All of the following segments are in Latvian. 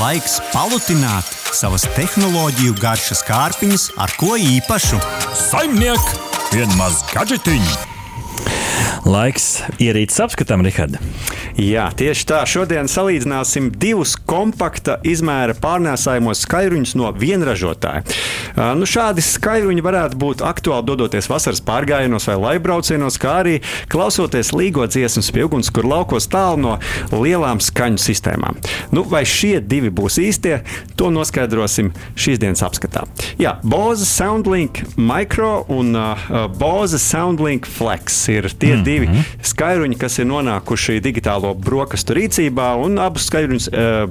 laiks palutināt savas tehnoloģiju garšas kārpiņas ar ko īpašu. Saimniek, vienmaz gadžetiņu! Laiks ierīces apskatam, Rihard. Jā, tieši tā. Šodien salīdzināsim divus kompakta izmēra pārnēsājumos skaļruņus no vienražotāja. Nu, šādi skaļruņi varētu būt aktuāli dodoties vasaras pārgājienos vai laibraucienos, kā arī klausoties līgo dziesmas pie ugunskura laukos tālu no lielām skaņu sistēmām. Nu, vai šie divi būs īstie, to noskaidrosim šīs dienas apskatā. Jā, Bose Soundlink Micro un uh, Bose Soundlink Flex ir tie mm -hmm. divi skaļruņi, kas ir nonākuši digitālo brokastu rīcībā, un abus skaļruņus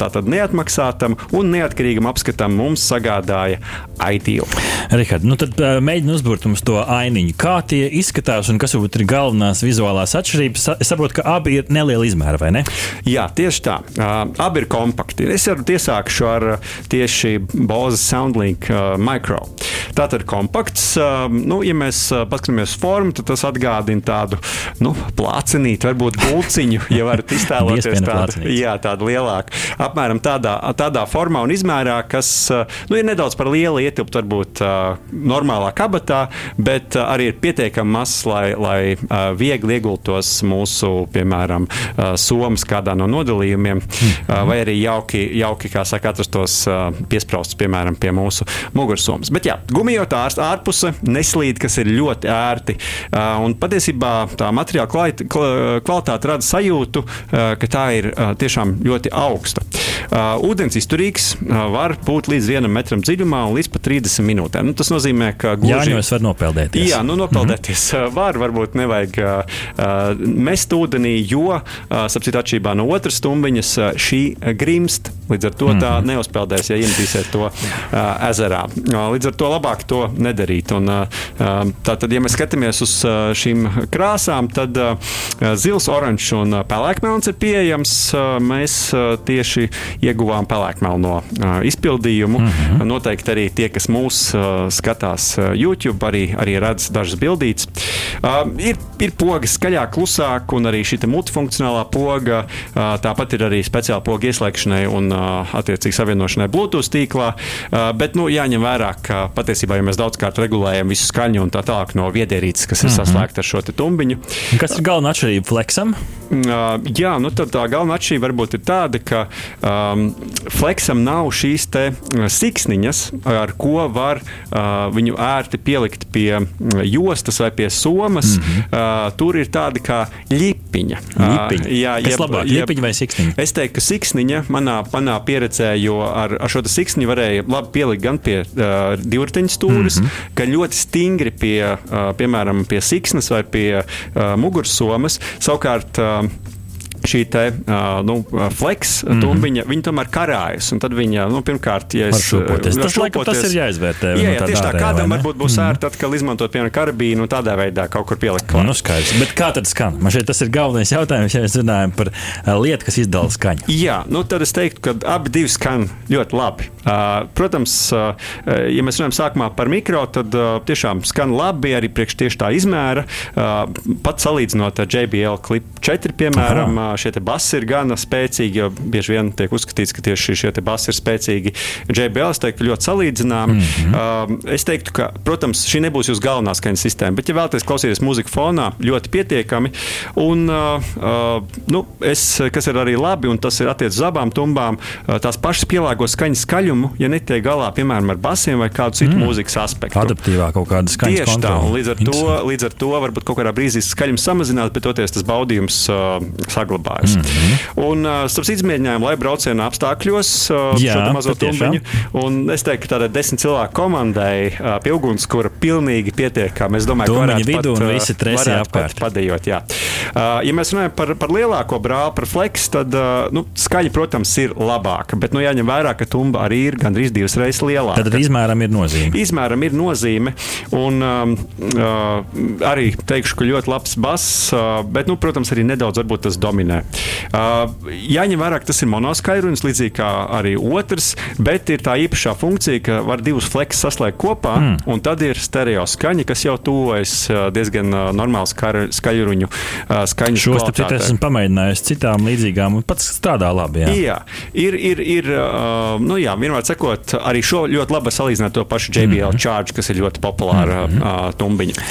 tātad neatmaksātam un neatkarīgam apskatam mums sagādāja ITO. Rihard, nu tad mēģini uzbūrt mums to ainiņu. Kā tie izskatās un kas varbūt ir galvenās vizuālās atšķirības? Es saprotu, ka abi ir neliela izmēra, vai ne? Jā, tieši tā. Uh, abi ir kompakti. Es varu iesākšu ar tieši Bose Soundlink Micro. Tātad kompakts, nu, ja mēs paskatāmies formu, tad tas atgādina tādu nu, plācenīti, varbūt pulciņu, ja varat iztēloties tādu, jā, tādu lielāku. Apmēram tādā, tādā formā un izmērā, kas nu, ir nedaudz par lielu ietilpt varbūt normālā kabatā, bet arī ir pietiekami mazs, lai, lai viegli iegultos mūsu, piemēram, somas kādā no nodalījumiem, mm. vai arī jauki, jauki kā saka, atrastos piesprostus, piemēram, pie mūsu mugursomas. Bet jā, gumijot ārpuse neslīd, kas ir ļoti ērti. Un patiesībā tā materiāla kvalitāte rada sajūtu, ka tā ir tiešām ļoti augsta. Ūdens izturīgs var būt līdz vienam metram dziļumā un līdz pat 30 minūtēm. Nu, tas nozīmē, ka gluži Jā, var nopeldēties. Jā, nu, nopeldēties mm -hmm. var, varbūt nevajag mest ūdenī, jo, sapcīt, atšķirībā no otras stumbiņas, šī grimst. Līdz ar to mm -hmm. tā neuzpeldēs, ja iemetīsiet to ezerā. Līdz ar to labāk to nedarīt. Un, tā tad, ja mēs skatāmies uz šīm krāsām, tad zils, oranžs un pelēkmelns ir pieejams. Mēs tieši ieguvām pelēkmelno izpildījumu. Mm -hmm. Noteikti arī tie, kas mūs skatās YouTube, arī, arī redz dažas bildītas. Ir, ir poga skaļāk, klusāk, un arī šī multifunkcionālā poga. Tāpat ir arī speciāla poga ieslēgšanai un attiecīgi savienošanai Bluetooth tīklā. Bet nu, jāņem vērā, ka patiesībā, ja mēs daudzkārt regulējam visu skaņu un tā tālāk no viedierīces, kas ir mm -hmm. saslēgta ar šo tumbiņu. Kas ir galvenā atšķirība flexam? Jā, nu tad tā galvenā atšķirība varbūt ir tāda, ka um, flexam nav šīs te siksniņas, ar ko var uh, viņu ērti pielikt pie jostas vai pie somas. Mm -hmm. uh, tur ir tāda kā ļipiņa. ļipiņa. Uh, jā, jeb, labāk, jeb, ļipiņa vai siksniņa? Es teiktu, ka siksniņa manā, manā pieredzē, jo ar, ar šo siksniņu varēja labi pielikt gan pie uh, divriteņa stūres, mm -hmm. gan ļoti stingri pie, uh, piemēram, pie siksnas vai pie uh, mugursomas. Savukārt, uh, Um, šī te, uh, nu, flex mm -hmm. tumbiņa, viņa tomēr karājas. Tad viņa, nu, pirmkārt, ja es šūpoties, tas, laikam, tas ir jāizvērtē. Jā, jā tieši tā, kādam varbūt būs mm -hmm. ērti atkal izmantot, piemēram, karabīnu un tādā veidā kaut kur pielikt klāt. Nu, skaidrs. Bet kā tad skan? Man šeit tas ir galvenais jautājums, ja mēs runājam par lietu, kas izdala skaņu. Jā, nu tad es teiktu, ka abi divi skan ļoti labi. Uh, protams, uh, ja mēs runājam sākumā par mikro, tad uh, tiešām skan labi arī priekš tieši tā izmēra. Uh, pat salīdzinot ar JBL Clip 4, piemēram, Aha šie basi ir gana spēcīgi, jo bieži vien tiek uzskatīts, ka tieši šie basi ir spēcīgi. JBL es teiktu, ļoti salīdzināmi. Mm -hmm. uh, es teiktu, ka, protams, šī nebūs jūsu galvenā skaņas sistēma, bet, ja vēlaties klausīties mūziku fonā, ļoti pietiekami. Un, uh, uh, nu, es, kas ir arī labi, un tas ir attiecībā uz abām tumbām, uh, tās pašas pielāgo skaņas skaļumu, ja netiek galā, piemēram, ar basiem vai kādu citu mm. mūzikas aspektu. Adaptīvā kaut kāda skaņas Tieši kontrola. tā, līdz ar, to, līdz ar to varbūt kaut kādā brīdī skaļums samazinās, bet toties tas baudījums uh, saglabājas saglabājas. Mm -hmm. Un starp izmēģinājumu, lai brauciena apstākļos, Jā, šo mazo tumbiņu. Un es teiktu, ka tādai desmit cilvēku komandai pie ugunskura pilnīgi pietiekami. Es domāju, ka varētu vidū pat, un visi tresi apkārt. Padējot, jā. Ja mēs runājam par, par lielāko brāli, par flex, tad nu, skaļi, protams, ir labāka. Bet nu, jāņem vērā, ka tumba arī ir gandrīz divas reizes lielāka. Tad izmēram ir nozīme. Izmēram ir nozīme. Un um, uh, arī teikšu, ka ļoti labs bass, uh, bet, nu, protams, arī nedaudz tas dominē kabīnē. Uh, jāņem vērā, ka tas ir monoskaļrunis, līdzīgi kā arī otrs, bet ir tā īpašā funkcija, ka var divus flekus saslēgt kopā, mm. un tad ir stereo skaņa, kas jau tuvojas diezgan uh, normāls skaļruņu uh, skaņas. Šos tāpēc esmu pamēģinājis citām līdzīgām, un pats strādā labi. Jā, jā ir, ir, ir uh, nu jā, vienmēr sakot, arī šo ļoti labi salīdzināt to pašu JBL mm -hmm. Charge, kas ir ļoti populāra mm -hmm. uh, tumbiņa.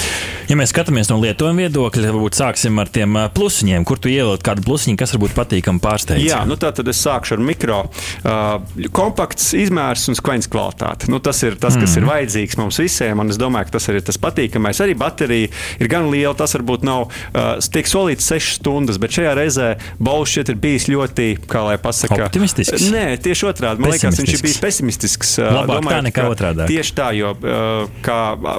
Ja mēs skatāmies no lietojuma viedokļa, varbūt sāksim ar tiem plusiņiem, kur tu ieliec kādu plusiņu, kas varbūt patīkami pārsteidz. Jā, nu tā tad es sākšu ar mikro. Uh, kompakts izmērs un skaņas kvalitāte. Nu, tas ir tas, kas mm. ir vajadzīgs mums visiem, un es domāju, ka tas ir tas patīkamais. Arī baterija ir gan liela, tas varbūt nav uh, tiek solīts 6 stundas, bet šajā reizē Baušs šeit ir bijis ļoti, kā lai pasakā, optimistisks. Nē, tieši otrādi. Man liekas, viņš ir bijis pesimistisks. Labāk domāju, tā nekā otrādi. Tieši tā, jo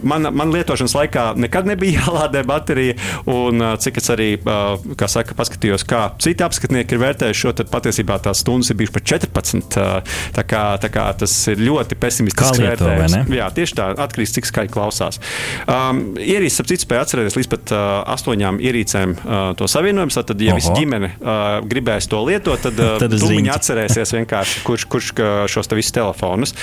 man, man lietošanas laikā nekad nebija jālādē baterija. Un cik es arī, kā saka, paskatījos, kā citi apskatnieki ir vērtējuši šo, tad patiesībā tās stundas ir bijušas pat 14. Tā kā, tā kā tas ir ļoti pesimistisks vērtējums. Jā, tieši tā, atkarīgs, cik skaļi klausās. Um, ierīces, ap citu, spēja atcerēties līdz pat uh, astoņām ierīcēm uh, to savienojumu. Tad, ja visa ģimene uh, gribēs to lietot, tad, uh, tad viņi atcerēsies vienkārši, kurš, kurš šos te visus telefonus.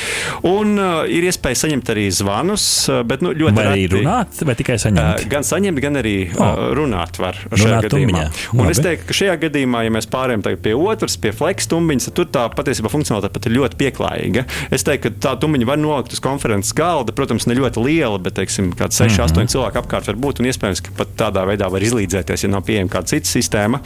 Un uh, ir iespēja saņemt arī zvanus, bet nu, ļoti vai arī reti. runāt, vai tikai saņemt? Uh, gan saņemt, gan arī uh, runāt var šajā runāt gadījumā. Un es teiktu, ka šajā gadījumā, ja mēs pārējām pie otras, pie flex tumbiņas, tad tur tā patiesībā funkcionalitāte pat ir ļoti pieklājīga. Es teiktu, ka tā tumbiņa var nolikt uz konferences galda, protams, ne ļoti liela, bet teiksim, kāds 6, mm -hmm. 8 cilvēku apkārt var būt. Un iespējams, ka pat tādā veidā var izlīdzēties, ja nav pieejama kāda cita sistēma.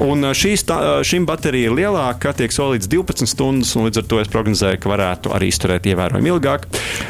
Un tā, šim baterija ir lielāka, tiek solīts 12 stundas, un līdz ar to es prognozēju, ka varētu arī izturēt ievērojami ilgāk.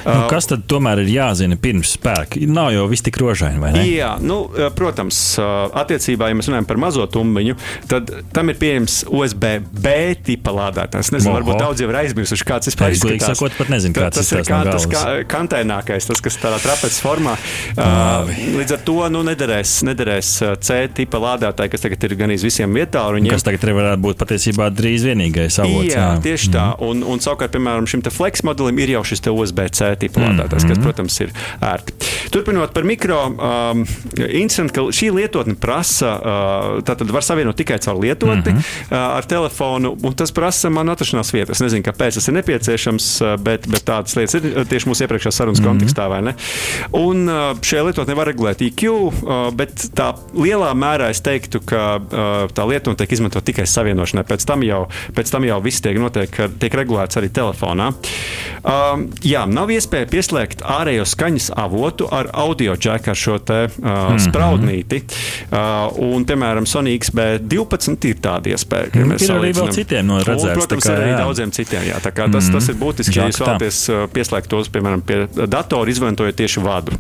Nu, kas tad tomēr ir jāzina pirms spēka? Nav jau viss tik rožaini, vai ne? Jā, nu, protams, attiecībā, ja mēs runājam par mazo tumbiņu, tad tam ir pieejams USB-B tipa lādētājs. Nezinu, Oho. varbūt daudz jau ir aizmirsuši, kāds vispār ir. Es sakot, pat nezinu, kāds tas ir. Kā, no tas kā, kantēnākais, tas, kas tādā trapeces formā. Uh, līdz ar to nu, nederēs, nederēs C tipa lādētāji, kas tagad ir gan iz visiem vietā. Viņiem... Kas tagad varētu būt patiesībā drīz vienīgais avots. Jā, jā. tieši tā. Mm. Un, un savukārt, piemēram, šim flex modelim ir jau šis USB-C tipa lādētājs, mm -hmm. kas, protams, ir ērti. Turpinot par mikro, um, interesanti, ka šī lietotne prasa, uh, tātad var savienot tikai caur lietotni mm -hmm. uh, ar telefonu, un tas prasa man atrašanās vietu. Es nezinu, kāpēc tas ir nepieciešams, uh, bet, bet tādas lietas ir uh, tieši mūsu iepriekšējās sarunas mm -hmm. kontekstā, vai ne? Un uh, šajā lietotnē var regulēt IQ, uh, bet tā lielā mērā es teiktu, ka uh, tā lietotne tiek izmantot tikai savienošanai. Pēc tam jau, pēc tam jau viss tiek, notiek, tiek regulēts arī telefonā. Um, jā, nav iespēja pieslēgt ārējo skaņas avotu ar audio džeku, ar šo te, uh, mm spraudnīti. Uh, un, piemēram, Sony XB12 ir tāda iespēja. Mm, ir arī vēl citiem no redzētām. Protams, kā, arī jā. daudziem citiem. Jā, tā kā tas, mm tas ir būtiski, ja jūs vēlaties pieslēgt tos, piemēram, pie datora, izmantojot tieši vadu.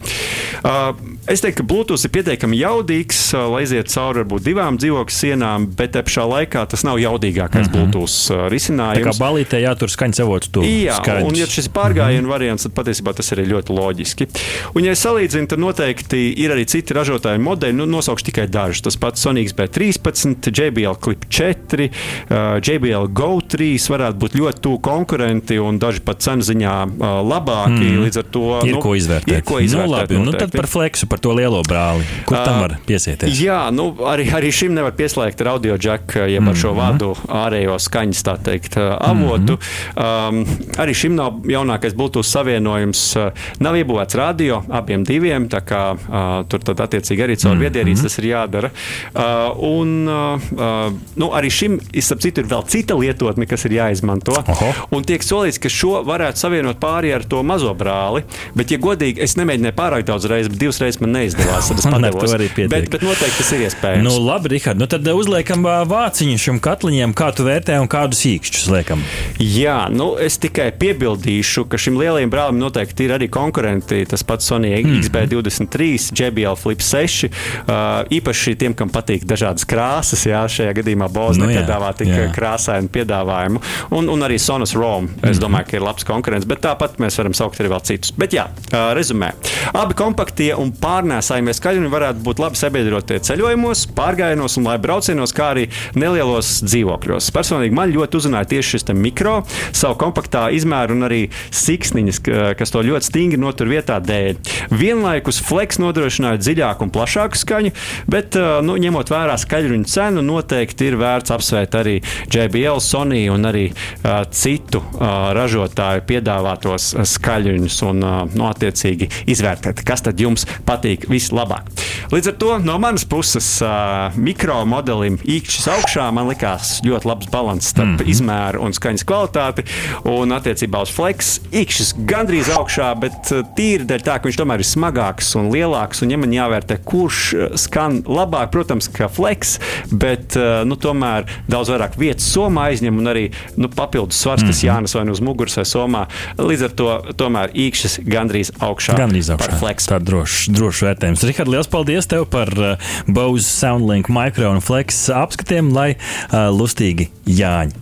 Uh, es teiktu, ka Bluetooth ir pietiekami jaudīgs, uh, lai iziet cauri varbūt divām dzīvokļu sienām, bet te pašā laikā tas nav jaudīgākais mm -hmm. Bluetooth uh, risinājums. Tā kā balītē jātur skaņas avots tur. Jā, skaidrs. un ja šis pārgājienu mm -hmm. variants, tad patiesībā tas ir ļoti loģiski. Un, ja salīdzinu, tad noteikti ir arī citi ražotāji modeļi. Nu, nosaukšu tikai dažus. Tas pats Sonics B13, JBL Clip 4, uh, JBL Go 3 varētu būt ļoti tuvu konkurenti un daži pat cenu ziņā uh, labāki. Mm. Līdz ar to ir nu, ko izvērtēt. Ir ko izvērtēt nu, labi, nu, tad par fleksu, par to lielo brāli. Kur tam var piesieties? Jā, nu, arī, arī šim nevar pieslēgt ar audio jack, jeb ar mm -hmm. šo vadu ārējo skaņas, tā teikt, avotu. Mm um, arī šim nav jaunākais Bluetooth savienojums. Uh, nav iebūvēts radio abiem diviem, tā kā uh, tur tad attiecīgi arī caur mm -hmm. viedierīci tas ir jādara. Uh, un uh, nu, arī šim, starp citu, ir vēl cita lietotne, kas ir jāizmanto. Oho. Un tiek solīts, ka šo varētu savienot pāri ar to mazo brāli. Bet, ja godīgi, es nemēģināju pārāk daudz reizes, bet divas reizes man neizdevās. Tad es padevos. bet, bet noteikti tas ir iespējams. Nu, labi, Rihard, nu tad uzliekam vāciņu šim katliņam, kā tu vērtē un kādus īkšķus liekam. Jā, nu es tikai piebildīšu, ka šim lielajam brālim noteikti ir arī konkurenti. Tas pats Sony mm. XB23, JBL Flip 6. Uh, īpaši tiem, kam patīk dažādas krāsas, jā, šajā gadījumā Boz nu, nepiedāvā tik jā. krāsainu piedāvājumu. Un, un arī Sonas Rome. Es mm domāju, ka ir labs konkurents, bet tāpat mēs varam saukt arī vēl citus. Bet jā, uh, rezumē. Abi kompaktie un pārnēsājumie skaļumi varētu būt labi sabiedrotie ceļojumos, pārgājienos un lai braucienos, kā arī nelielos dzīvokļos. Personīgi man ļoti uzrunāja tieši šis mikro, savu kompaktā izmēru un arī siksniņas, kas to ļoti stingri notur vietā dēļ. Vienlaikus Flex nodrošināja dziļāku un plašāku skaņu, bet, nu, ņemot vērā skaļruņu cenu, noteikti ir vērts apsvērt arī JBL, Sony un arī uh, citu uh, ražotāju piedāvātos skaļruņus un, uh, nu, attiecīgi izvērtēt, kas tad jums patīk vislabāk. Līdz ar to no manas puses uh, mikro modelim īkšķis augšā man likās ļoti labs līdzsvars starp mm -hmm. izmēru un skaņas kvalitāti. Un attiecībā uz flex īkšķis gandrīz augšā, bet tīri dēļ tā, ka viņš tomēr ir smagāks un lielāks. Un, ja man jāvērtē, kurš skan labāk, protams, ka flex, bet nu, tomēr daudz vairāk vietas somā aizņem un arī nu, papildus svars, kas mm -hmm. jānes vai nu uz muguras vai somā. Līdz ar to tomēr īkšķis gandrīz augšā. Gandrīz augšā. Tā ir drošs droš vērtējums. Rihard, liels paldies tev par uh, Bose Soundlink Micro un Flex apskatiem, lai uh, lustīgi Jāņi.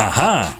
Aha!